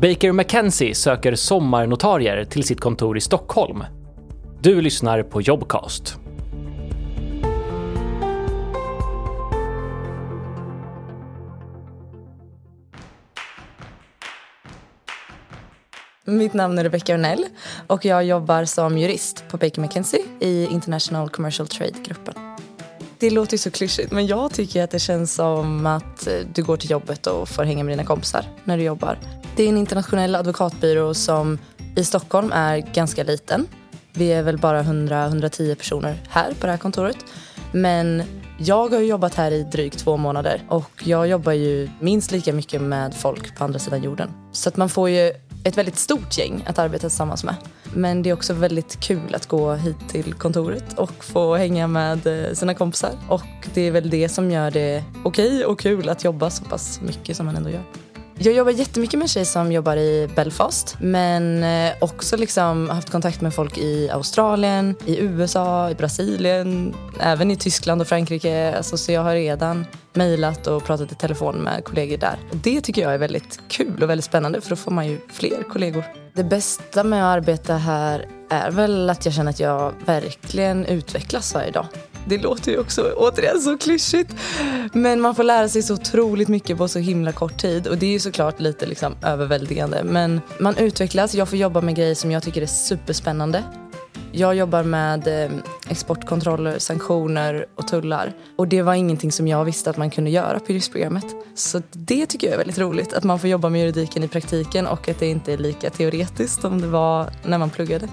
Baker McKenzie söker sommarnotarier till sitt kontor i Stockholm. Du lyssnar på Jobcast. Mitt namn är Rebecca Örnell och jag jobbar som jurist på Baker McKenzie i International Commercial Trade-gruppen. Det låter ju så klyschigt men jag tycker att det känns som att du går till jobbet och får hänga med dina kompisar när du jobbar. Det är en internationell advokatbyrå som i Stockholm är ganska liten. Vi är väl bara 100-110 personer här på det här kontoret. Men jag har jobbat här i drygt två månader och jag jobbar ju minst lika mycket med folk på andra sidan jorden. Så att man får ju ett väldigt stort gäng att arbeta tillsammans med. Men det är också väldigt kul att gå hit till kontoret och få hänga med eh, sina kompisar. Och det är väl det som gör det okej okay och kul att jobba så pass mycket som man ändå gör. Jag jobbar jättemycket med en tjej som jobbar i Belfast men eh, också liksom haft kontakt med folk i Australien, i USA, i Brasilien, även i Tyskland och Frankrike. Alltså, så jag har redan mejlat och pratat i telefon med kollegor där. Och det tycker jag är väldigt kul och väldigt spännande för då får man ju fler kollegor. Det bästa med att arbeta här är väl att jag känner att jag verkligen utvecklas varje dag. Det låter ju också återigen så klyschigt. Men man får lära sig så otroligt mycket på så himla kort tid. Och det är ju såklart lite liksom överväldigande. Men man utvecklas. Jag får jobba med grejer som jag tycker är superspännande. Jag jobbar med eh, exportkontroller, sanktioner och tullar. Och det var ingenting som jag visste att man kunde göra på juristprogrammet. Så det tycker jag är väldigt roligt. Att man får jobba med juridiken i praktiken och att det inte är lika teoretiskt som det var när man pluggade.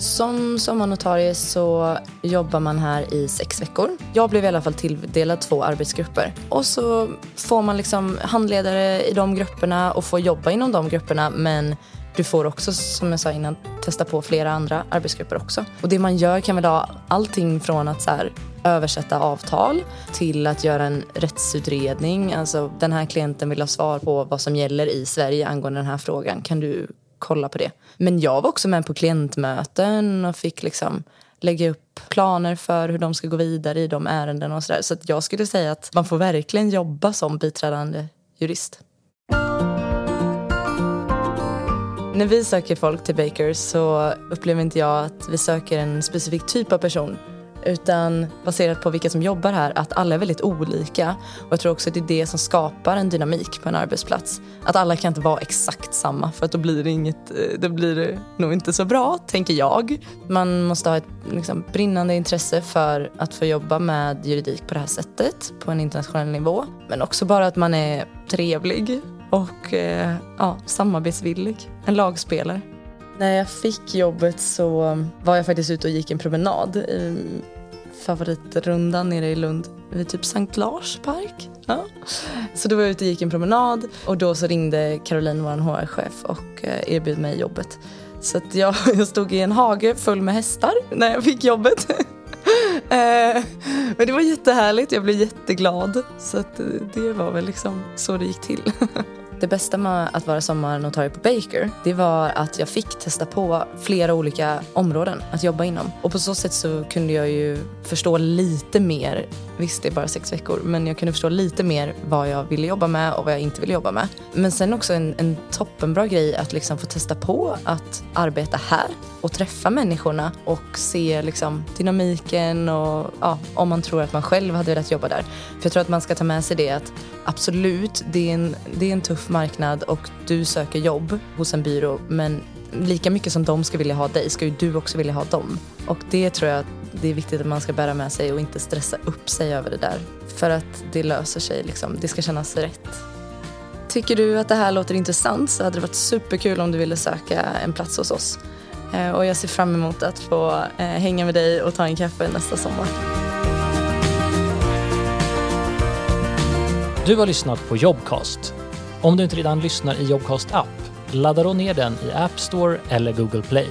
Som sommarnotarie så jobbar man här i sex veckor. Jag blev i alla fall tilldelad två arbetsgrupper. Och så får man liksom handledare i de grupperna och får jobba inom de grupperna men du får också, som jag sa innan, testa på flera andra arbetsgrupper också. Och det man gör kan väl vara allting från att så här, översätta avtal till att göra en rättsutredning. Alltså den här klienten vill ha svar på vad som gäller i Sverige angående den här frågan. Kan du kolla på det. Men jag var också med på klientmöten och fick liksom lägga upp planer för hur de ska gå vidare i de ärendena. och sådär. Så att jag skulle säga att man får verkligen jobba som biträdande jurist. När vi söker folk till Baker så upplever inte jag att vi söker en specifik typ av person utan baserat på vilka som jobbar här, att alla är väldigt olika. Och jag tror också att det är det som skapar en dynamik på en arbetsplats. Att alla kan inte vara exakt samma för att då blir det, inget, eh, då blir det nog inte så bra, tänker jag. Man måste ha ett liksom, brinnande intresse för att få jobba med juridik på det här sättet, på en internationell nivå. Men också bara att man är trevlig och eh, ja, samarbetsvillig. En lagspelare. När jag fick jobbet så var jag faktiskt ute och gick en promenad i favoritrundan nere i Lund vid typ Sankt Lars park. Ja. Så då var jag ute och gick en promenad och då så ringde Caroline, vår HR-chef och eh, erbjöd mig jobbet. Så att jag, jag stod i en hage full med hästar när jag fick jobbet. Eh, men det var jättehärligt, jag blev jätteglad. Så att eh, det var väl liksom så det gick till. Det bästa med att vara sommarnotarie på Baker det var att jag fick testa på flera olika områden att jobba inom. Och på så sätt så kunde jag ju förstå lite mer, visst det är bara sex veckor, men jag kunde förstå lite mer vad jag ville jobba med och vad jag inte ville jobba med. Men sen också en, en toppenbra grej att liksom få testa på att arbeta här och träffa människorna och se liksom dynamiken och ja, om man tror att man själv hade velat jobba där. För jag tror att man ska ta med sig det att absolut, det är en, det är en tuff marknad och du söker jobb hos en byrå men lika mycket som de ska vilja ha dig ska ju du också vilja ha dem. Och det tror jag det är viktigt att man ska bära med sig och inte stressa upp sig över det där. För att det löser sig liksom. Det ska kännas rätt. Tycker du att det här låter intressant så hade det varit superkul om du ville söka en plats hos oss. Eh, och jag ser fram emot att få eh, hänga med dig och ta en kaffe nästa sommar. Du har lyssnat på Jobcast. Om du inte redan lyssnar i Jobcast app, ladda då ner den i App Store eller Google Play.